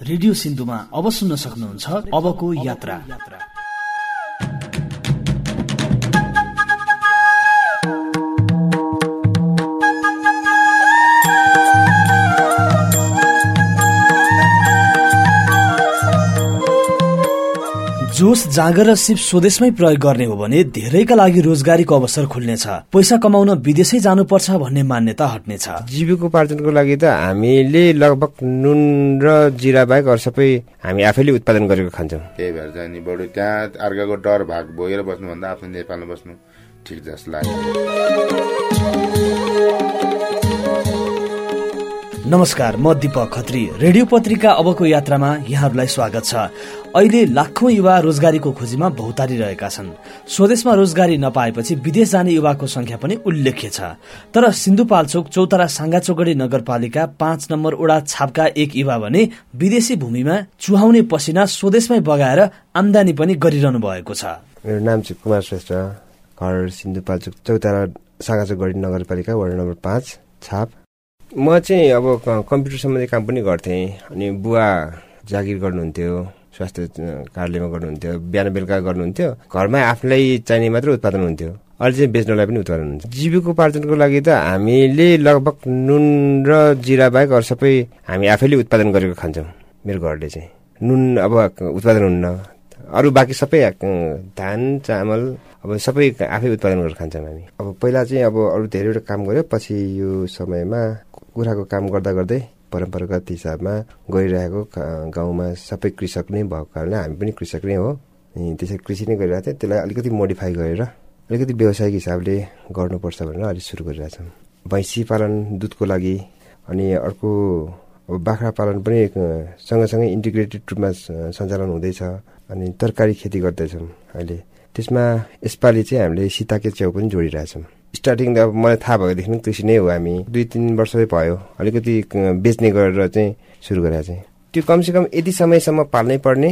Radio सिन्धुमा अब सुन्न सक्नुहुन्छ अबको यात्रा। जोस जाँगर र सिप स्वदेशमै प्रयोग गर्ने हो भने धेरैका लागि रोजगारीको अवसर खुल्नेछ। पैसा कमाउन विदेशै जानुपर्छ भन्ने मान्यता हट्नेछ। जीविकोपार्जनको लागि त हामीले लगभग नुन र जिरा बाहेक अरू सबै हामी आफैले उत्पादन गरेको खान्छौँ। त्यही भएर चाहिँ नि बरु त्यहाँ अर्काको डर भाग बोकेर बस्नुभन्दा आफ्नो नेपालमा बस्नु ठिक जस्तो लाग्छ नमस्कार म दिपक खत्री। रेडियो पत्रिका अबको यात्रामा यहाँहरूलाई स्वागत छ। अहिले लाखौं युवा रोजगारीको खोजीमा भौतारी रहेका छन्। स्वदेशमा रोजगारी नपाएपछि विदेश जाने युवाको संख्या पनि उल्लेख्य छ। तर सिन्धुपाल्चोक चौतारा साङ्गाचोगडी नगरपालिका पाँच नम्बर ओडा छापका एक युवा भने विदेशी भूमिमा चुहाउने पसिना स्वदेशमै बगाएर आमदानी पनि गरिरहनु भएको छ। मेरो नाम चाहिँ कुमार श्रेष्ठ घर सिन्धुपाल्चोक चौतारा नगरपालिका वार्ड नम्बर पाँच छाप। म चाहिँ अब कम्प्युटर सम्बन्धी काम पनि गर्थेँ। अनि बुवा जागिर गर्नुहुन्थ्यो स्वास्थ्य कार्यालयमा गर्नुहुन्थ्यो बिहान बेलुका गर्नुहुन्थ्यो। घरमा आफूलाई चाहिने मात्र उत्पादन हुन्थ्यो। अहिले चाहिँ बेच्नलाई पनि उत्पादन हुन्छ। जीविकोपार्जनको लागि त हामीले लगभग नुन र जिरा बाहेक अरू सबै हामी आफैले उत्पादन गरेको खान्छौँ मेरो घरले चाहिँ। नुन अब उत्पादन हुन्न। अरू बाँकी सबै धान चामल अब सबै आफै उत्पादन गरेर खान्छौँ हामी। अब पहिला चाहिँ अब अरू धेरैवटा काम गऱ्यो। पछि यो समयमा कुखुराको काम गर्दा गर्दै परम्परागत हिसाबमा गइरहेको का- गाउँमा सबै कृषक नै भएको कारणले हामी पनि कृषक नै हो। अनि त्यसरी कृषि नै गरिरहेको थियो। त्यसलाई अलिकति मोडिफाई गरेर अलिकति व्यावसायिक हिसाबले गर्नुपर्छ भनेर अहिले सुरु गरिरहेछौँ भैँसी पालन दुधको लागि अनि अर्को बाख्रा पालन पनि सँगसँगै इन्टिग्रेटेड रूपमा सञ्चालन हुँदैछ अनि तरकारी खेती गर्दैछौँ अहिले। त्यसमा यसपालि चाहिँ हामीले सीताके च्याउ पनि जोडिरहेछौँ। स्टार्टिङ त अब मलाई थाहा भएदेखि कृषि नै हो हामी। दुई तिन वर्षै भयो। अलिकति बेच्ने गरेर चाहिँ सुरु गरेर चाहिँ त्यो कमसेकम यति समयसम्म पाल्नै पर्ने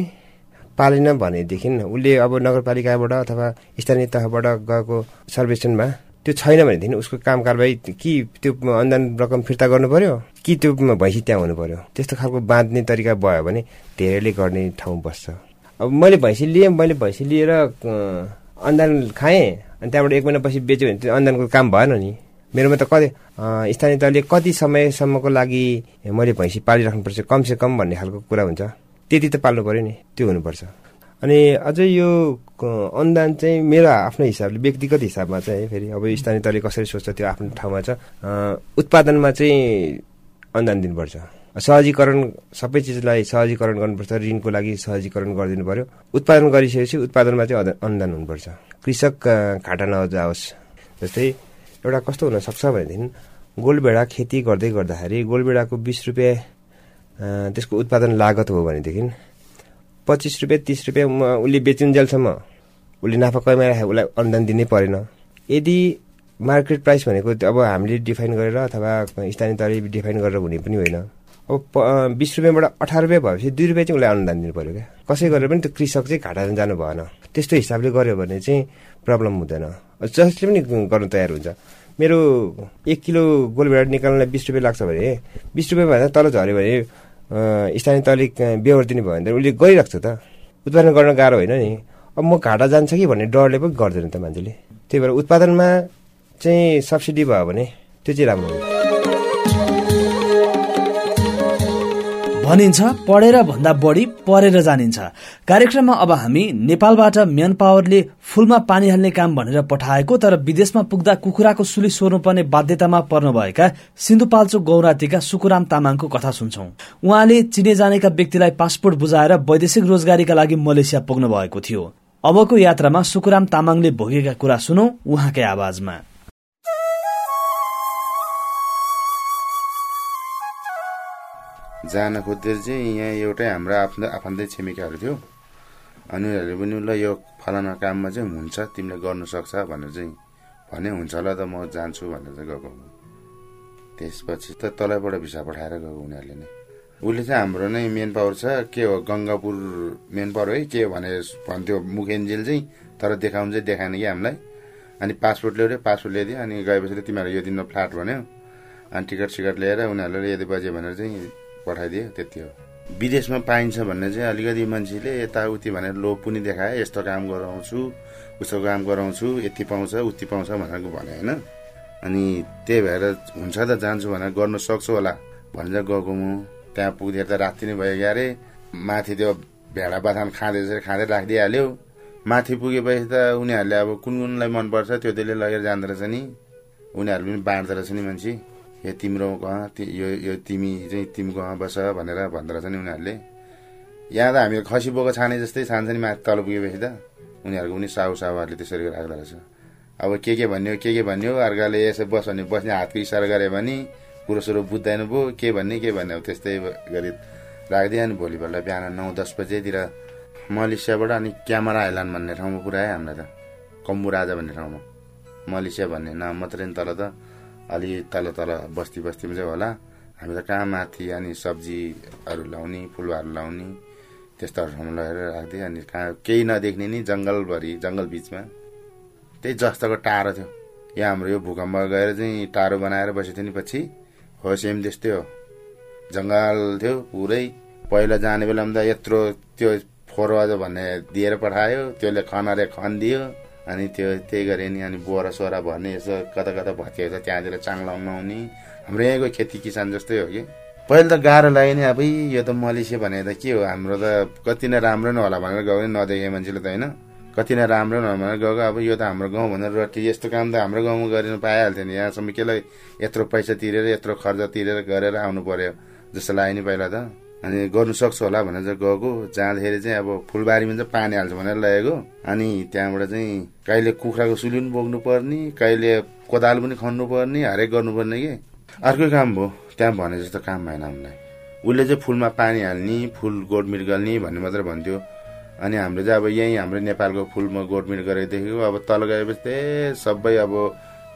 पालेन भनेदेखि उसले अब नगरपालिकाबाट अथवा स्थानीय तहबाट गएको सर्वेक्षणमा त्यो छैन भनेदेखि उसको काम कारवाही कि त्यो अनुदान रकम फिर्ता गर्नु पर्यो कि त्यो भैँसी त्यहाँ हुनु पर्यो त्यस्तो खालको बाँध्ने तरिका भयो भने धेरैले गर्ने ठाउँ बस्छ। अब मैले भैँसी लिएँ मैले भैँसी लिएर अनुदान खाएँ अनि त्यहाँबाट एक महिनापछि बेच्यो भने त्यो अनुदानको काम भएन नि। मेरोमा त कति स्थानीय तहले कति समयसम्मको लागि मैले भैँसी पालिराख्नुपर्छ कमसे कम भन्ने खालको कुरा हुन्छ। त्यति त पाल्नु पर्यो नि त्यो हुनुपर्छ। अनि अझै यो अनुदान चाहिँ मेरो आफ्नो हिसाबले व्यक्तिगत हिसाबमा चाहिँ फेरि अब स्थानीय तहले कसरी सोच्छ त्यो आफ्नो ठाउँमा छ। उत्पादनमा चाहिँ अनुदान दिनुपर्छ। सहजीकरण सबै चिजलाई सहजीकरण गर्नुपर्छ ऋणको लागि सहजीकरण गरिदिनु पर्यो। उत्पादन गरिसकेपछि उत्पादनमा चाहिँ अनुदान हुनुपर्छ। कृषक घाटा नजाओस्। जस्तै एउटा कस्तो हुनसक्छ भनेदेखि गोलभेडा खेती गर्दै गर्दाखेरि गोलभेडाको बिस रुपियाँ त्यसको उत्पादन लागत हो भनेदेखि पच्चिस रुपियाँ तिस रुपियाँ उसले बेचिन्जेलसम्म उसले नाफा कमाइराखे उसलाई अनुदान दिनै परेन। यदि मार्केट प्राइस भनेको अब हामीले डिफाइन गरेर अथवा स्थानीय तहले डिफाइन गरेर हुने पनि होइन। अब प- बिस रुपियाँबाट अठार रुपियाँ भएपछि दुई रुपियाँ चाहिँ उसलाई अनुदान दिनु पऱ्यो क्या। कसै गरेर पनि त्यो कृषक चाहिँ घाटा जानु भएन। त्यस्तो हिसाबले गर्यो भने चाहिँ प्रब्लम हुँदैन। जसले पनि गर्नु तयार हुन्छ। मेरो एक किलो गोलभेडा निकाल्नलाई बिस रुपियाँ लाग्छ भने बिस रुपियाँ भन्दा तल झऱ्यो भने स्थानीय तहले बेहोर दिने भयो भने उसले गरिरहेको छ त। उत्पादन गर्न गाह्रो होइन नि। अब म घाटा जान्छ कि भन्ने डरले पनि गर्दैन त मान्छेले। त्यही भएर उत्पादनमा चाहिँ सब्सिडी भयो भने त्यो चाहिँ राम्रो हुन्छ भनिन्छ पढेर भन्दा बढी परेर जानिन्छ। कार्यक्रममा अब हामी नेपालबाट म्यान पावरले फूलमा पानी हाल्ने काम भनेर पठाएको तर विदेशमा पुग्दा कुखुराको सुली सोर्नुपर्ने बाध्यतामा पर्नुभएका सिन्धुपाल्चोक गौरातीका सुकुराम तामाङको कथा सुन्छौं। उहाँले चिने जानेका व्यक्तिलाई पासपोर्ट बुझाएर वैदेशिक रोजगारीका लागि मलेसिया पुग्नु भएको थियो। अबको यात्रामा सुकुराम तामाङले भोगेका कुरा सुनौ उहाँकै आवाजमा। जान खोज्दै चाहिँ यहाँ एउटै हाम्रो आफ्नो आफन्तै छिमेकीहरू थियो। अनि उनीहरूले पनि ल यो फलाना काममा चाहिँ हुन्छ तिमीले गर्नु सक्छ भनेर चाहिँ भने हुन्छ। होला त म जान्छु भनेर चाहिँ गएको त्यसपछि त तलैबाट भिसा पठाएर गएको उनीहरूले नै। उसले चाहिँ हाम्रो नै मेन पावर छ। के हो गङ्गापुर मेन पावर है के भने भन्थ्यो मुखेन्जेल चाहिँ तर देखाउनु चाहिँ देखाएन कि हामीलाई। अनि पासपोर्ट ल्यायो पासपोर्ट ल्याइदियो अनि गएपछि तिमीहरू यो दिनमा फ्ल्याट भन्यो अनि टिकट सिकट ल्याएर उनीहरूले यदि बजे भनेर चाहिँ पठाइदियो त्यति हो। विदेशमा पाइन्छ भन्ने चाहिँ अलिकति मान्छेले यताउति भनेर लोभ पनि देखाए यस्तो काम गराउँछु उस्तो काम गराउँछु यति पाउँछ उति पाउँछ भनेर भने होइन। अनि त्यही भएर हुन्छ त जान्छु भनेर गर्न सक्छु होला। भनेर गएको म त्यहाँ पुगेर त राति नै भयो अरे माथि त्यो भेडा बाथान खाँदै खाँदै राखिदिइहाल्यो। माथि पुगेपछि त उनीहरूले अब कुन कुनलाई मनपर्छ त्यो त्यसले लगेर जाँदो रहेछ नि। उनीहरू पनि बाँड्दो रहेछ नि मान्छे। यो तिम्रो कहाँ यो यो तिमी चाहिँ तिमी कहाँ बस भनेर भन्दो रहेछ नि उनीहरूले। यहाँ त हामी खसी बोको छाने जस्तै छान्छ नि माथि तल पुगेपछि त। उनीहरूको पनि साहु साहुहरूले त्यसरी राख्दो रहेछ। अब के के भन्यो के के भन्यो अर्काले यसो बस भने बस्ने हातको इसारा गऱ्यो भने कुरो सुरो बुझ्दैन पो। के भन्ने के भन्ने अब त्यस्तै गरी राखिदियो अनि भोलिपल्ट बिहान नौ दस बजेतिर। मलेसियाबाट अनि क्यामेरा आइल्यान्ड भन्ने ठाउँमा पुऱ्यायो हामीलाई त। कम्बु राजा भन्ने ठाउँमा। मलेसिया भन्ने नाम मात्रै तल त। अलि तल तल बस्ती बस्तीमा चाहिँ होला। हामी त कहाँ माथि अनि सब्जीहरू लाउने फुलहरू लाउने त्यस्तोहरू ठाउँमा लगेर अनि कहाँ केही नदेख्ने नि जङ्गलभरि जङ्गल बिचमा। त्यही जस्तोको टाढो थियो। यहाँ हाम्रो यो भूकम्प गएर चाहिँ टाढो बनाएर बसेको थियो नि पछि। हो सेम त्यस्तै हो। जङ्गल थियो पुरै। पहिला जाने बेलामा त यत्रो त्यो फोरवाज भन्ने दिएर पठायो त्यसले खनारे खनिदियो। अनि त्यो त्यही गरे नि अनि बोरा सोरा भर्ने यसो कता कता भत्किएको छ त्यहाँतिर चाङ आउने। हाम्रो यहाँको खेती किसान जस्तै हो कि? पहिला त गाह्रो लाग्यो नि अब यो त मलेसिया भने त के हो? हाम्रो त कति नै राम्रो नै होला भनेर गयो नि नदेखे मान्छेले त होइन। कति नै राम्रो नै भनेर गएको अब यो त हाम्रो गाउँ भनेर रटी यस्तो काम त हाम्रो गाउँमा गरेर पाइहाल्थ्यो नि। यहाँसम्म केलाई यत्रो पैसा तिरेर यत्रो खर्च तिरेर गरेर आउनु पर्यो जस्तो लाग्यो नि पहिला त। अनि गर्नु सक्छु होला भनेर गएको। जाँदाखेरि चाहिँ अब फुलबारीमा चाहिँ पानी हाल्छ भनेर लगेको। अनि त्यहाँबाट चाहिँ कहिले कुखुराको सुली पनि बोक्नु पर्ने कहिले कोदाल पनि खन्नु पर्ने हरेक गर्नुपर्ने कि। अर्कै काम भयो। त्यहाँ भने जस्तो काम भएन हामीलाई। उसले चाहिँ फुलमा पानी हाल्ने फुल गोडमिट गर्ने भन्ने मात्रै भन्थ्यो। अनि हाम्रो चाहिँ अब यहीँ हाम्रो नेपालको फुलमा गोडमिट गरेको देखेको अब तल गएपछि त्यही सबै अब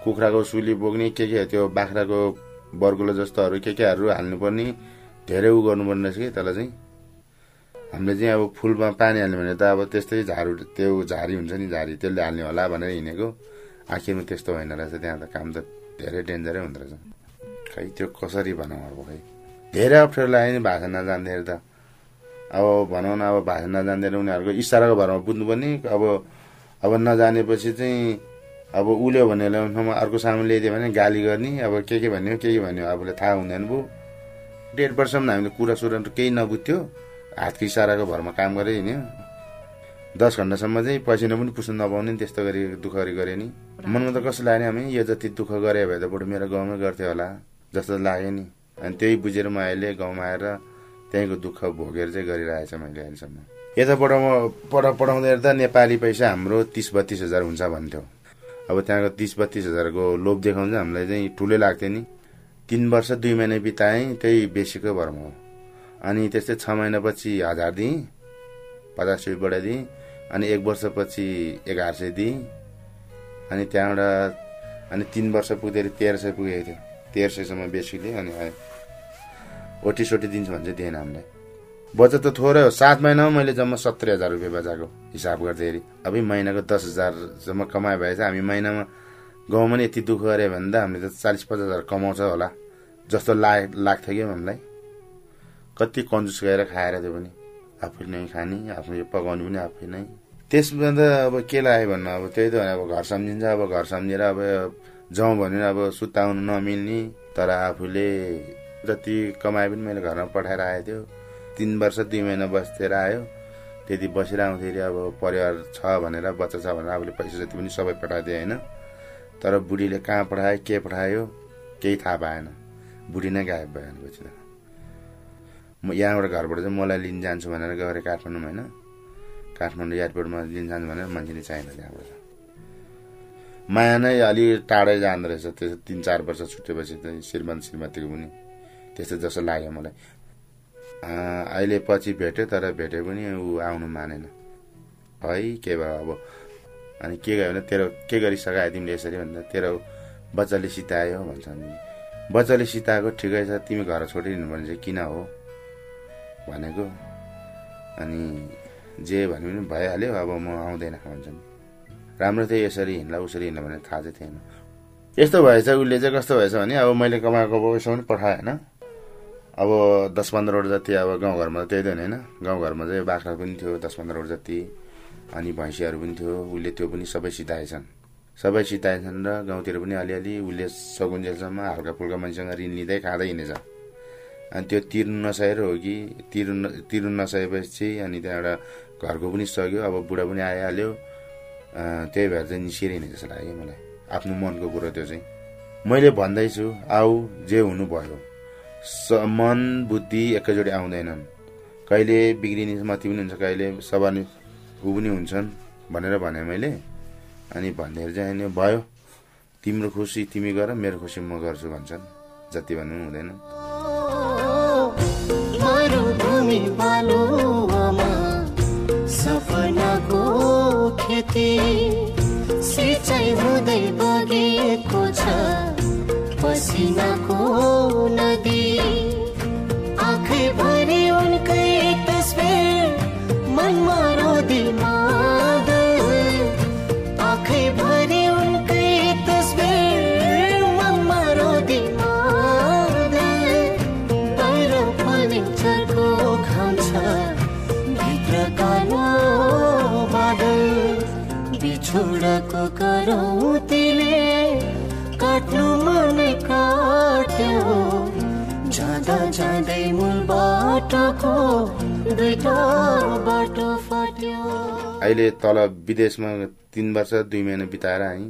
कुखुराको सुली बोक्ने के के त्यो बाख्राको बर्गुलो जस्तोहरू के केहरू हाल्नुपर्ने। धेरै उ गर्नुपर्ने रहेछ कि त्यसलाई चाहिँ? हामीले चाहिँ अब फुलमा पानी हाल्यो भने त अब त्यस्तै झारू त्यो झारी हुन्छ नि झारी त्यसले हाल्ने होला भनेर हिँडेको। आखिरमा त्यस्तो होइन रहेछ त्यहाँ त काम त धेरै डेन्जरै हुँदो रहेछ। खै त्यो कसरी भनौँ अब खै? धेरै अप्ठ्यारो लाग्यो नि भाषा नजान्दाखेरि त। अब भनौँ न अब भाषा नजान्दैन उनीहरूको इसाराको भरमा बुझ्नुपर्ने। अब अब नजानेपछि चाहिँ अब उल्यो भने ल्याउनुमा अर्को सामान ल्याइदियो भने गाली गर्ने। अब के के भन्यो के के भन्यो आफूलाई थाहा हुँदैन भयो डेढ वर्षसम्म हामीले कुरा सुरु केही नबुझ्थ्यो। हातको इसाराको भरमा काम गरेँ हिँड्यो। दस घन्टासम्म चाहिँ पसिना पनि पुस्नु नपाउने त्यस्तो गरी दुःख गरी नि। मनमा त कस्तो लाग्यो हामी? यो जति दुःख गरे भए त बरु मेरो गाउँमै गर्थ्यो होला जस्तो लाग्यो नि। अनि त्यही बुझेर म अहिले गाउँमा आएर त्यहीँको दुःख भोगेर चाहिँ गरिरहेको छ मैले अहिलेसम्म। यता पढाउ पढा पढाउँदै त नेपाली पैसा हाम्रो तिस बत्तिस हजार हुन्छ भन्थ्यो। अब त्यहाँको तिस बत्तिस हजारको लोभ देखाउँछ हामीलाई चाहिँ ठुलै लाग्थ्यो नि। तिन वर्ष दुई महिना बिताएँ त्यही बेसीको भरमा हो। अनि त्यस्तै छ महिनापछि हजार दिएँ पचास रुपियाँ बढाइदिएँ अनि एक वर्षपछि एघार सय दिएँ। अनि त्यहाँबाट अनि तिन वर्ष पुग्दाखेरि तेह्र सय पुगेको थियो। तेह्र सयसम्म बेसीले अनि आयो ओटी सोटी दिन्छ भने चाहिँ दिएन हामीलाई। बचत त थोरै हो सात महिनामा मैले जम्मा सत्तरी हजार रुपियाँ बचाएको हिसाब गर्दाखेरि अब महिनाको दस हजारसम्म कमाए भए चाहिँ हामी महिनामा गाउँमा नि यति दुःख गऱ्यो भने त हामीले त चालिस पचास हजार कमाउँछ होला। जस्तो ला लाग्थ्यो कि हामीलाई? कति कन्जुस गएर खाएर त्यो पनि। आफै नै खाने आफै पकाउने पनि आफै नै। त्यसमा त अब के लाग्यो भन्नु? अब त्यही त अब घर सम्झिन्छ अब घर सम्झेर अब जाउँ भने अब सुताउनु नमिल्ने। तर आफूले जति कमाए पनि मैले घरमा पठाएर आएको थियो। तिन वर्ष दुई महिना बसेर आयो। त्यति बसेर आउँदाखेरि अब परिवार छ भनेर बच्चा छ भनेर आफूले पैसा जति पनि सबै पठाइदियो होइन। तर बुढीले कहाँ पठायो के पठायो केही थाहा पाएन। बुढी नै गायब भयो पछि त। म यहाँबाट घरबाट चाहिँ मलाई लिन जान्छु भनेर गएर काठमाडौँमा होइन काठमाडौँ एयरपोर्टमा लिन जान्छु भनेर मान्छेले चाहिएन त्यहाँबाट। माया नै अलि टाढै जाँदो रहेछ त्यसो तिन चार वर्ष छुटेपछि चाहिँ श्रीमान श्रीमतीको पनि त्यस्तो जस्तो लाग्यो मलाई। अहिले पछि भेट्यो तर भेट्यो पनि ऊ आउनु मानेन। है के भयो अब? अनि के गयो भने तेरो के गरिसकायो तिमीले यसरी भन्दा तेरो बच्चाले सितायो भन्छ नि बच्चाले सिताएको ठिकै छ तिमी घर छोडिदिनु भने चाहिँ किन हो? भनेको। अनि जे भने पनि भइहाल्यो अब म आउँदैन भन्छन्। राम्रो थियो यसरी हिँड्ला उसरी हिँड्ला भने थाहा चाहिँ थिएन। यस्तो भएछ उसले चाहिँ कस्तो भएछ भने अब मैले कमाएको पैसा पनि पठाएँ होइन? अब दस पन्ध्रवटा जति अब गाउँघरमा त्यही त होइन? गाउँघरमा चाहिँ बाख्रा पनि थियो दस पन्ध्रवटा जति अनि भैँसीहरू पनि थियो उसले त्यो पनि सबै सिताएछन् सबै सिताएछन् र गाउँतिर पनि अलिअलि उसले सकुन्जेलसम्म हल्का फुल्का मान्छेसँग ऋण लिँदै खाँदै हिँडेछ। अनि त्यो तिर्नु नसकेर हो कि तिर्नु तिर्नु नसकेपछि अनि त्यहाँबाट घरको पनि सक्यो अब बुढा पनि आइहाल्यो। त्यही भएर चाहिँ निस्किएर हिँडे जस्तो लाग्यो मलाई। आफ्नो मनको कुरो त्यो चाहिँ। मैले भन्दैछु आऊ जे हुनु भयो मन बुद्धि एकैचोटि आउँदैनन्। कहिले बिग्रिने मती पनि हुन्छ कहिले सबानी ऊ पनि हुन्छन् भनेर भने मैले। अनि भन्दाखेरि चाहिँ अनि भयो। तिम्रो खुसी तिमी गर मेरो खुसी म गर्छु भन्छन्। जति भन्नु हुँदैन। सिँचाइ हुँदै बगेको छ। पसिनाको अहिले तल विदेशमा तिन वर्ष दुई महिना बिताएर आएँ।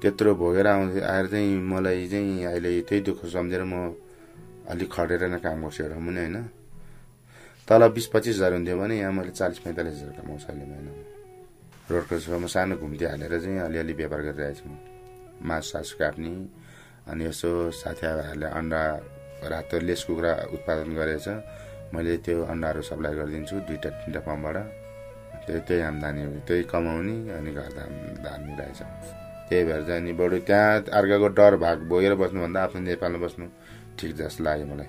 त्यत्रो भोगेर आउँदै आएर चाहिँ मलाई चाहिँ अहिले त्यही दुःख सम्झेर म अलिक खटेर नै काम गर्छु एउटा पनि होइन। तल बिस पच्चिस हजार हुन्थ्यो भने यहाँ मैले चालिस पैँतालिस हजार कमाउँछु अहिले महिनामा। रोडको छेउमा सानो घुम्ती हालेर चाहिँ अलिअलि व्यापार गरिरहेको छु मासु सासु काट्ने अनि यसो साथीभाइहरूले अन्डा रातो लेस कुखुरा उत्पादन गरेछ। मैले त्यो अन्डाहरू सप्लाई गरिदिन्छु दुईवटा तिनवटा पम्पबाट त्यही त्यही आम्दानी त्यही कमाउने अनि घर धार्ने रहेछ। त्यही भएर चाहिँ अनि बरु त्यहाँ अर्काको डर भाग बोकेर बस्नुभन्दा आफ्नो नेपालमा बस्नु ठिक जस्तो लाग्यो मलाई।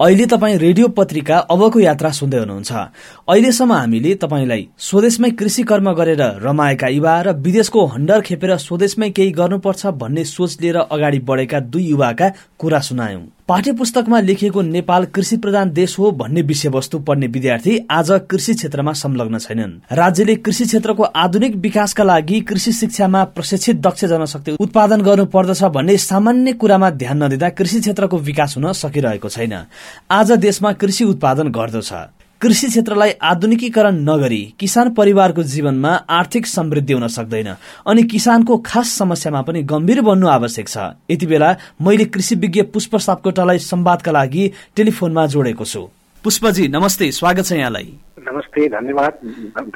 अहिले तपाईँ रेडियो पत्रिका अबको यात्रा सुन्दै हुनुहुन्छ। अहिलेसम्म हामीले तपाईँलाई स्वदेशमै कृषि कर्म गरेर रमाएका युवा र विदेशको हन्डर खेपेर स्वदेशमै केही गर्नुपर्छ भन्ने सोच लिएर अगाडि बढेका दुई युवाका कुरा सुनायौं। पाठ्य पुस्तकमा लेखिएको नेपाल कृषि प्रधान देश हो भन्ने विषयवस्तु पढ्ने विद्यार्थी आज कृषि क्षेत्रमा संलग्न छैनन्। राज्यले कृषि क्षेत्रको आधुनिक विकासका लागि कृषि शिक्षामा प्रशिक्षित दक्ष जनशक्ति उत्पादन गर्नु पर्दछ भन्ने सामान्य कुरामा ध्यान नदिँदा कृषि क्षेत्रको विकास हुन सकिरहेको छैन। आज देशमा कृषि उत्पादन घट्दछ कृषि क्षेत्रलाई आधुनिकीकरण नगरी किसान परिवारको जीवनमा आर्थिक समृद्धि हुन सक्दैन अनि किसानको खास समस्यामा पनि गम्भीर बन्नु आवश्यक छ। यति बेला मैले कृषि विज्ञ पुष्प सापकोटालाई संवादका लागि टेलिफोनमा जोडेको छु। पुष्पजी नमस्ते स्वागत छ यहाँलाई। नमस्ते धन्यवाद।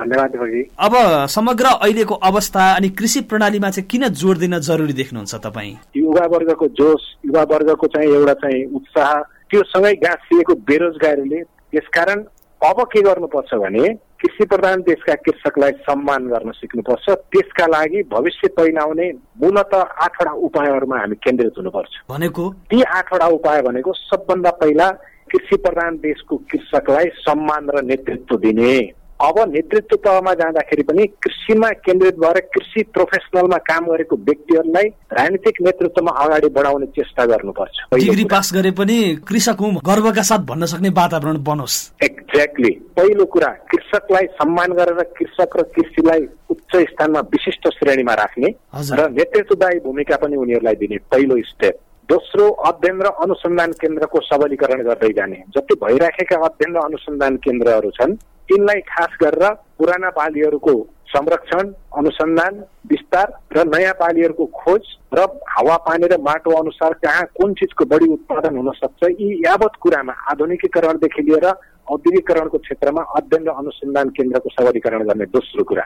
धन्यवाद अब समग्र अहिलेको अवस्था अनि कृषि प्रणालीमा चाहिँ किन जोड दिन जरुरी देख्नुहुन्छ तपाईँ? युवा वर्गको जोस युवा वर्गको चाहिँ एउटा चाहिँ उत्साह त्यो सँगै गाँसिएको बेरोजगारीले त्यसकारण अब के गर्नुपर्छ भने कृषि प्रधान देशका कृषकलाई सम्मान गर्न सिक्नुपर्छ। त्यसका लागि भविष्य पहिलाउने मूलत आठवटा उपायहरूमा हामी केन्द्रित हुनुपर्छ। भनेको? ती आठवटा उपाय भनेको सबभन्दा पहिला कृषि प्रधान देशको कृषकलाई सम्मान र नेतृत्व दिने। अब नेतृत्व तहमा जाँदाखेरि पनि कृषिमा केन्द्रित भएर कृषि प्रोफेसनलमा काम गरेको व्यक्तिहरूलाई राजनीतिक नेतृत्वमा अगाडि बढाउने चेष्टा गर्नुपर्छ। डिग्री पास गरे पनि कृषक हुँ गर्वका साथ भन्न सक्ने वातावरण बनोस्। एक्ज्याक्टली पहिलो कुरा कृषकलाई सम्मान गरेर कृषक र कृषिलाई उच्च स्थानमा विशिष्ट श्रेणीमा राख्ने र नेतृत्वदायी भूमिका पनि उनीहरूलाई दिने पहिलो स्टेप दोस्रो अध्ययन र अनुसन्धान केन्द्रको सबलीकरण गर्दै जाने। जति भइराखेका अध्ययन र अनुसन्धान केन्द्रहरू छन् तिनलाई खास गरेर पुराना पालीहरूको संरक्षण अनुसन्धान विस्तार र नयाँ पालीहरूको खोज र हावापानी र माटो अनुसार कहाँ कुन चिजको बढी उत्पादन हुन सक्छ यी यावत कुरामा आधुनिकीकरणदेखि लिएर औद्योगिकरणको क्षेत्रमा अध्ययन र अनुसन्धान केन्द्रको सबलीकरण गर्ने दोस्रो कुरा।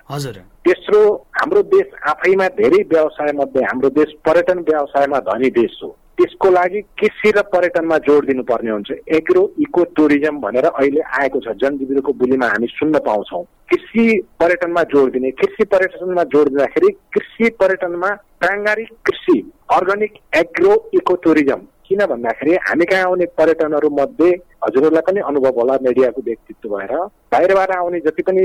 तेस्रो हाम्रो देश आफैमा धेरै व्यवसाय मध्ये हाम्रो देश पर्यटन व्यवसायमा धनी देश हो। त्यसको लागि कृषि र पर्यटनमा जोड दिनुपर्ने हुन्छ? एग्रो इको टुरिज्म भनेर अहिले आएको छ। जनजीविकाको बोलीमा हामी सुन्न पाउँछौँ। कृषि पर्यटनमा जोड दिने कृषि पर्यटनमा जोड दिँदाखेरि कृषि पर्यटनमा प्राङ्गारिक कृषि अर्ग्यानिक एग्रो इको टुरिज्म। किन भन्दाखेरि हामी कहाँ आउने पर्यटनहरू मध्ये हजुरहरूलाई पनि अनुभव होला मिडियाको व्यक्तित्व भएर। बाहिरबाट आउने जति पनि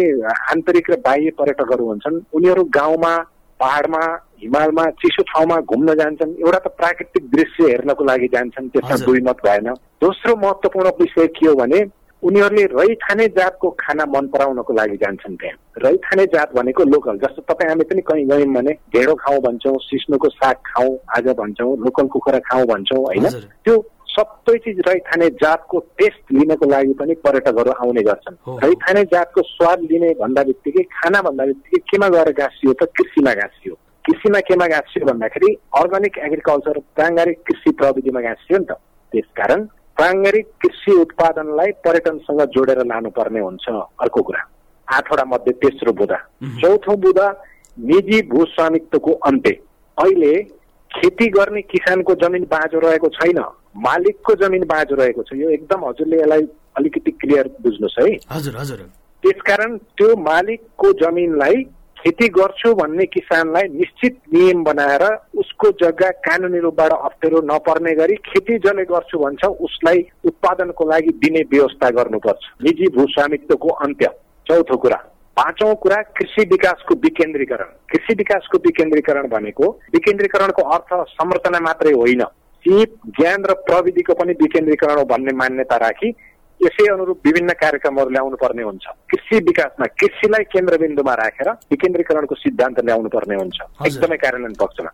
आन्तरिक र बाह्य पर्यटकहरू हुन्छन् उनीहरू गाउँमा पहाडमा हिमालमा चिसो ठाउँमा घुम्न जान्छन्। एउटा त प्राकृतिक दृश्य हेर्नको लागि जान्छन् त्यसमा दुई मत भएन। दोस्रो महत्त्वपूर्ण विषय के हो भने उनीहरूले रैथाने जातको खाना मन पराउनको लागि जान्छन् त्यहाँ। रैथाने जात भनेको लोकल जस्तो तपाईँ हामी पनि कहीँ गयौँ भने ढेँडो खाउँ भन्छौँ सिस्नोको साग खाउँ आज भन्छौँ लोकल कुखुरा खाउँ भन्छौँ होइन? त्यो सबै चिज रैथाने जातको टेस्ट लिनको लागि पनि पर्यटकहरू आउने गर्छन्। रैथाने जातको स्वाद लिने भन्दा बित्तिकै खाना भन्दा बित्तिकै केमा गएर गाँसियो त कृषिमा गाँसियो कृषिमा केमा गाँसियो भन्दाखेरि अर्ग्यानिक एग्रिकल्चर प्राङ्गारिक कृषि प्रविधिमा गाँसियो नि त। त्यसकारण प्राङ्गारिक कृषि उत्पादनलाई पर्यटनसँग जोडेर लानुपर्ने हुन्छ अर्को कुरा। आठवटा मध्ये तेस्रो बुधा चौथो बुधा निजी भू स्वामित्वको अन्त्य। अहिले खेती गर्ने किसानको जमिन बाँझो रहेको छैन। मालिकको जमिन बाँझो रहेको छ। यो एकदम हजुरले यसलाई अलिकति क्लियर बुझ्नुहोस् है। हजुर हजुर। त्यसकारण त्यो मालिकको जमिनलाई खेती गर्छु भन्ने किसानलाई निश्चित नियम बनाएर उसको जग्गा कानुनी रूपबाट अप्ठ्यारो नपर्ने गरी खेती जसले गर्छु भन्छ उसलाई उत्पादनको लागि दिने व्यवस्था गर्नुपर्छ। निजी भू स्वामित्वको अन्त्य चौथो कुरा। पाँचौँ कुरा कृषि विकासको विकेन्द्रीकरण। कृषि विकासको विकेन्द्रीकरण भनेको विकेन्द्रीकरणको अर्थ संरचना मात्रै होइन। सिप ज्ञान र प्रविधिको पनि विकेन्द्रीकरण हो भन्ने मान्यता राखी यसै अनुरूप विभिन्न कार्यक्रमहरू ल्याउनु पर्ने हुन्छ। कृषि विकासमा कृषिलाई केन्द्रबिन्दुमा राखेर विकेन्द्रीकरणको सिद्धान्त ल्याउनु पर्ने हुन्छ एकदमै कार्यान्वयन पक्षमा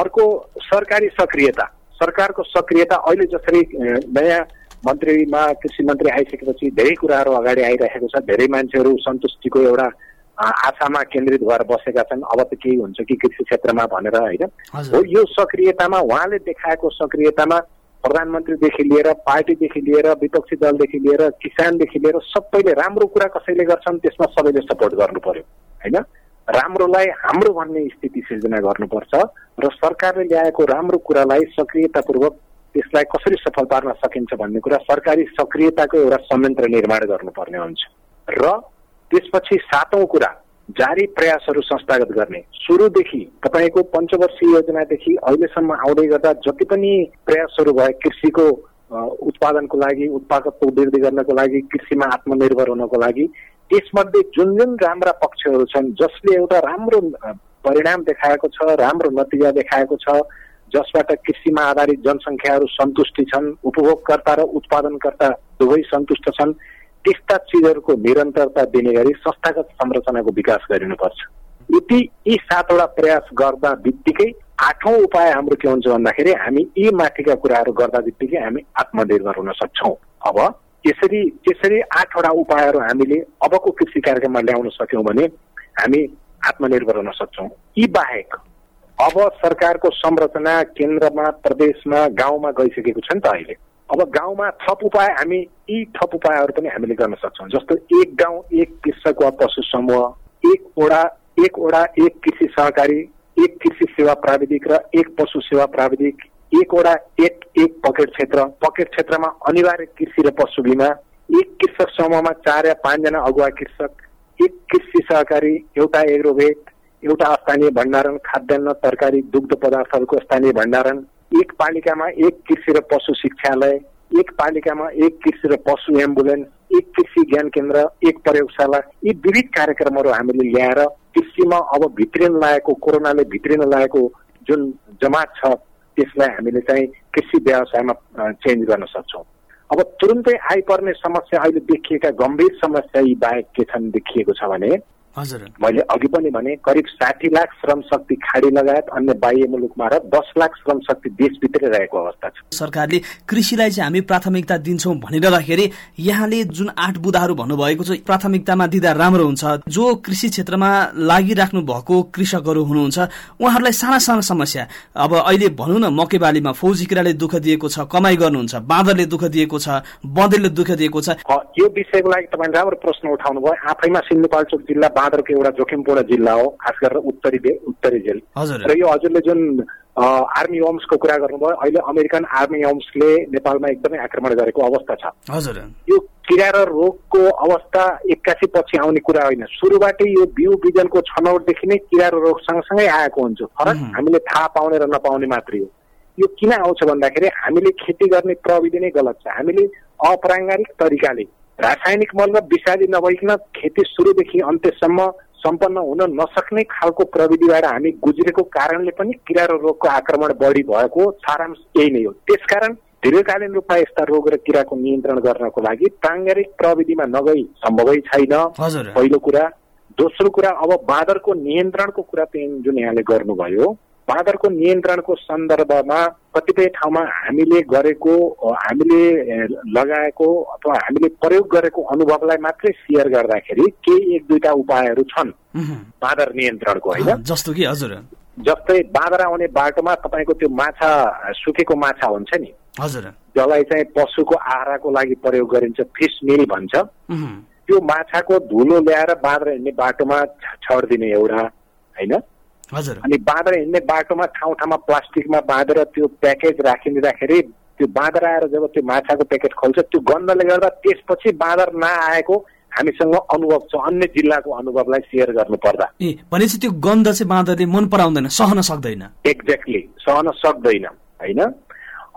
अर्को सरकारी सक्रियता। सरकारको सक्रियता अहिले जसरी नयाँ मन्त्रीमा कृषि मन्त्री आइसकेपछि धेरै कुराहरू अगाडि आइरहेको छ। धेरै मान्छेहरू सन्तुष्टिको एउटा आशामा केन्द्रित भएर बसेका छन्। अब त केही हुन्छ कि कृषि क्षेत्रमा भनेर होइन? हो यो सक्रियतामा उहाँले देखाएको सक्रियतामा प्रधानमन्त्रीदेखि लिएर पार्टीदेखि लिएर विपक्षी दलदेखि लिएर किसानदेखि लिएर सबैले राम्रो कुरा कसैले गर्छन् त्यसमा सबैले सपोर्ट गर्नु पर्यो होइन? राम्रोलाई हाम्रो भन्ने स्थिति सिर्जना गर्नुपर्छ र सरकारले ल्याएको राम्रो कुरालाई सक्रियतापूर्वक त्यसलाई कसरी सफल पार्न सकिन्छ भन्ने कुरा सरकारी सक्रियताको एउटा संयन्त्र निर्माण गर्नुपर्ने हुन्छ। र त्यसपछि सातौँ कुरा जारी प्रयासहरू संस्थागत गर्ने। सुरुदेखि तपाईँको पञ्चवर्षीय योजनादेखि अहिलेसम्म आउँदै गर्दा जति पनि प्रयासहरू भए कृषिको उत्पादनको लागि उत्पादकत्व वृद्धि गर्नको लागि कृषिमा आत्मनिर्भर हुनको लागि त्यसमध्ये जुन जुन राम्रा पक्षहरू छन् जसले एउटा राम्रो परिणाम देखाएको छ राम्रो नतिजा देखाएको छ जसबाट कृषिमा आधारित जनसङ्ख्याहरू सन्तुष्टि छन् उपभोगकर्ता र उत्पादनकर्ता दुवै सन्तुष्ट छन् त्यस्ता चिजहरूको निरन्तरता दिने गरी संस्थागत संरचनाको विकास गरिनुपर्छ। यति यी सातवटा प्रयास गर्दा बित्तिकै आठौँ उपाय हाम्रो के हुन्छ भन्दाखेरि हामी यी माथिका कुराहरू गर्दा बित्तिकै हामी आत्मनिर्भर हुन सक्छौँ। अब यसरी त्यसरी आठवटा उपायहरू हामीले अबको कृषि कार्यक्रममा ल्याउन सक्यौँ भने हामी आत्मनिर्भर हुन सक्छौँ। यी बाहेक अब सरकारको संरचना केन्द्रमा प्रदेशमा गाउँमा गइसकेको छ नि त अहिले। अब गाउँमा थप उपाय हामी यी थप उपायहरू पनि हामीले गर्न सक्छौँ। जस्तो एक गाउँ एक कृषक वा पशु समूह एक ओडा एक ओडा एक कृषि सहकारी एक कृषि सेवा प्राविधिक र एक पशु सेवा प्राविधिक एक ओडा एक एक पकेट क्षेत्र। पकेट क्षेत्रमा अनिवार्य कृषि र पशु बिमा एक कृषक समूहमा चार या पाँचजना अगुवा कृषक एक कृषि सहकारी एउटा एग्रोभेट एउटा स्थानीय भण्डारण खाद्यान्न तरकारी दुग्ध पदार्थहरूको स्थानीय भण्डारण एक पालिकामा एक कृषि र पशु शिक्षालय एक पालिकामा एक कृषि र पशु एम्बुलेन्स एक कृषि ज्ञान केन्द्र एक प्रयोगशाला यी विविध कार्यक्रमहरू हामीले ल्याएर कृषिमा अब भित्रिन लागेको कोरोनाले भित्रिन लागेको जुन जमात छ त्यसलाई हामीले चाहिँ कृषि व्यवसायमा चेन्ज गर्न सक्छौँ। अब तुरुन्तै आइपर्ने समस्या अहिले देखिएका गम्भीर समस्या यी बाहेक के छन् देखिएको छ भने मैले अघि पनि भने करिब साठी लाख श्रम शक्ति खाडी लगायत अन्य बाह्य मुलुकमा र दस लाख श्रम शक्ति देशभित्रै रहेको अवस्था छ। सरकारले कृषिलाई चाहिँ हामी प्राथमिकता दिन्छौँ भनिरहँदाखेरि यहाँले जुन आठ बुधाहरू भन्नुभएको छ प्राथमिकतामा दिँदा राम्रो हुन्छ। जो कृषि क्षेत्रमा लागिराख्नु भएको कृषकहरू हुनुहुन्छ उहाँहरूलाई साना साना समस्या। अब अहिले भनौँ न मकै बालीमा फौजी किराले दुःख दिएको छ कमाई गर्नुहुन्छ बाँदरले दुःख दिएको छ बँदेलले दुःख दिएको छ। यो विषयको लागि तपाईँले राम्रो प्रश्न उठाउनु भयो आफैमा सिन्धुपाल्चोक जिल्ला बाँदरको एउटा जोखिमपूर्ण जिल्ला हो खास गरेर उत्तरी उत्तरी जेल। र यो हजुरले जुन आर्मी होम्सको कुरा गर्नुभयो अहिले अमेरिकन आर्मी होम्सले नेपालमा एकदमै आक्रमण गरेको अवस्था छ। हजुर। यो किरा र रोगको अवस्था एक्कासी पछि आउने कुरा होइन। सुरुबाटै यो बिउ बिजनको छनौटदेखि नै किरा र रोग सँगसँगै आएको हुन्छ। फरक हामीले थाहा पाउने र नपाउने मात्रै हो। यो किन आउँछ भन्दाखेरि हामीले खेती गर्ने प्रविधि नै गलत छ। हामीले अपराङ्गारिक तरिकाले रासायनिक मल र विषादी नभइकन खेती सुरुदेखि अन्त्यसम्म सम्पन्न हुन नसक्ने खालको प्रविधिबाट हामी गुज्रेको कारणले पनि किरा र रोगको आक्रमण बढी भएको सारांश यही नै हो। त्यसकारण दीर्घकालीन रूपमा यस्ता रोग र किराको नियन्त्रण गर्नको लागि प्राङ्गारिक प्रविधिमा नगई सम्भवै छैन। पहिलो कुरा। दोस्रो कुरा अब बाँदरको नियन्त्रणको कुरा जुन यहाँले गर्नुभयो बाँदरको नियन्त्रणको सन्दर्भमा कतिपय ठाउँमा हामीले गरेको हामीले लगाएको अथवा हामीले प्रयोग गरेको अनुभवलाई मात्रै सेयर गर्दाखेरि केही एक दुईटा उपायहरू छन्। बाँदर नियन्त्रणको होइन? जस्तो कि हजुर। जस्तै बाँदर आउने बाटोमा तपाईँको त्यो माछा सुकेको माछा हुन्छ नि? हजुर। जसलाई चाहिँ पशुको आहाराको लागि प्रयोग गरिन्छ फिस मिल भन्छ। त्यो माछाको धुलो ल्याएर बाँदर हिँड्ने बाटोमा छरिदिने एउटा होइन? अनि बाँदर हिँड्ने बाटोमा ठाउँ ठाउँमा प्लास्टिकमा बाँधेर त्यो प्याकेज राखिदिँदाखेरि त्यो बाँदर आएर जब त्यो माछाको प्याकेट खोल्छ त्यो गन्धले गर्दा त्यसपछि बाँदर नआएको हामीसँग अनुभव छ अन्य जिल्लाको अनुभवलाई सेयर गर्नु पर्दा। ए भनेपछि त्यो गन्ध चाहिँ बाँदरले मन पराउँदैन सहन सक्दैन। एक्ज्याक्टली सहन सक्दैन होइन?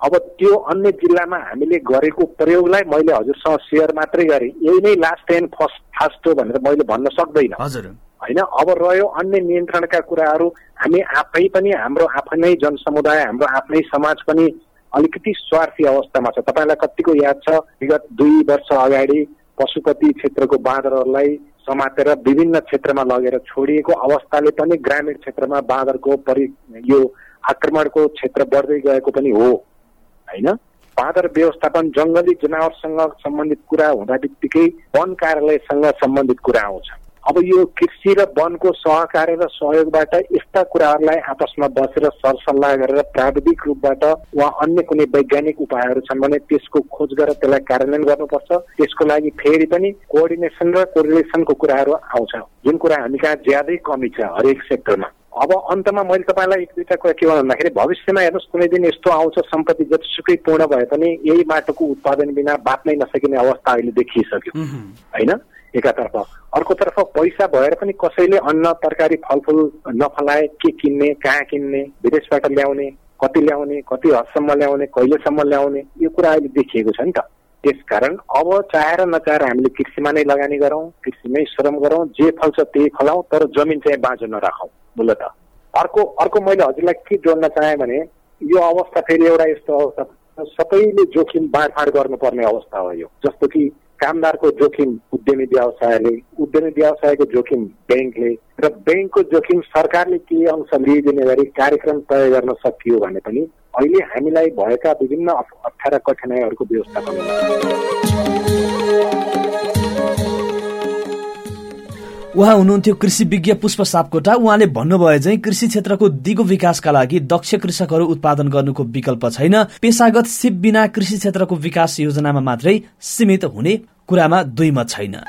अब त्यो अन्य जिल्लामा हामीले गरेको प्रयोगलाई मैले हजुरसँग सेयर मात्रै गरेँ। यही नै लास्ट एन्ड फर्स्ट फास्ट हो भनेर मैले भन्न सक्दैन। हजुर। होइन? अब रह्यो अन्य नियन्त्रणका कुराहरू। हामी आफै पनि हाम्रो आफ्नै जनसमुदाय हाम्रो आफ्नै समाज पनि अलिकति स्वार्थी अवस्थामा छ। तपाईँलाई कतिको याद छ? विगत दुई वर्ष अगाडि पशुपति क्षेत्रको बाँदरहरूलाई समातेर विभिन्न क्षेत्रमा लगेर छोडिएको अवस्थाले पनि ग्रामीण क्षेत्रमा बाँदरको परि यो आक्रमणको क्षेत्र बढ्दै गएको पनि हो। होइन? बाँदर व्यवस्थापन जङ्गली जनावरसँग सम्बन्धित कुरा हुँदा बित्तिकै वन कार्यालयसँग सम्बन्धित कुरा आउँछ। अब यो कृषि र वनको सहकार्य र सहयोगबाट यस्ता कुराहरूलाई आपसमा बसेर सरसल्लाह गरेर प्राविधिक रूपबाट वा अन्य कुनै वैज्ञानिक उपायहरू छन् भने त्यसको खोज गरेर त्यसलाई कार्यान्वयन गर्नुपर्छ। त्यसको लागि फेरि पनि कोअर्डिनेसन र कोरिलेसनको कुराहरू आउँछ। जुन कुरा हामी कहाँ ज्यादै कमी छ हरेक सेक्टरमा। अब अन्तमा मैले तपाईँलाई एक दुईवटा कुरा के भन्दाखेरि भविष्यमा हेर्नुहोस् कुनै दिन यस्तो आउँछ सम्पत्ति जतिसुकै पूर्ण भए पनि यही माटोको उत्पादन बिना बाँच्नै नसकिने अवस्था अहिले देखिसक्यो। होइन? एकातर्फ। अर्कोतर्फ पैसा भएर पनि कसैले अन्न तरकारी फलफुल नफलाए के किन्ने कहाँ किन्ने विदेशबाट ल्याउने कति ल्याउने कति हदसम्म ल्याउने कहिलेसम्म ल्याउने यो कुरा अहिले देखिएको छ नि त। त्यसकारण अब चाहेर नचाहेर हामीले कृषिमा नै लगानी गरौँ कृषिमै श्रम गरौँ जे फल्छ त्यही फलाउँ तर जमिन चाहिँ बाँझो नराखौँ मूलत अर्को अर्को मैले हजुरलाई के जोड्न चाहेँ भने यो अवस्था फेरि एउटा यस्तो अवस्था सबैले जोखिम बाँडफाँड गर्नुपर्ने अवस्था हो यो। जस्तो कि कामदारको जोखिम उद्यमी व्यवसायले उद्यमी व्यवसायको जोखिम ब्याङ्कले र ब्याङ्कको जोखिम सरकारले के अंश लिइदिने गरी कार्यक्रम तय गर्न सकियो भने पनि अहिले हामीलाई भएका विभिन्न अप्ठ्यारा कठिनाइहरूको व्यवस्थापन उहाँ हुनुहुन्थ्यो कृषि विज्ञ पुष्प सापकोटा। उहाँले भन्नुभयो चाहिँ कृषि क्षेत्रको दिगो विकासका लागि दक्ष कृषकहरू उत्पादन गर्नुको विकल्प छैन। पेसागत सिप बिना कृषि क्षेत्रको विकास योजनामा मात्रै सीमित हुने कुरामा दुई मत छैन।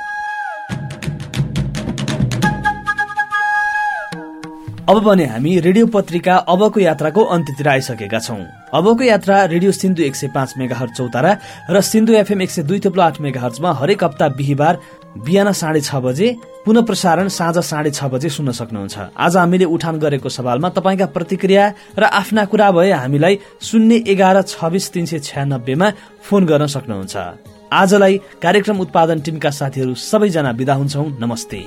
अब भने हामी रेडियो पत्रिका अबको यात्राको अन्त्यतिर आइसकेका छौं। अबको यात्रा रेडियो सिन्धु एक सय पाँच मेगा चौतारा र सिन्धु एफएम एक सय दुई थुप्लो आठ मेगा हर्चमा हरेक हप्ता बिहिबार बिहान साढे छ बजे पुनः प्रसारण साँझ साढे छ बजे सुन्न सक्नुहुन्छ। आज हामीले उठान गरेको सवालमा तपाईँका प्रतिक्रिया र आफ्ना कुरा भए हामीलाई शून्य एघार छब्बिस तिन सय छ्यानब्बेमा फोन गर्न सक्नुहुन्छ। आजलाई कार्यक्रम उत्पादन टिमका साथीहरू सबैजना विदा हुन्छौ। नमस्ते।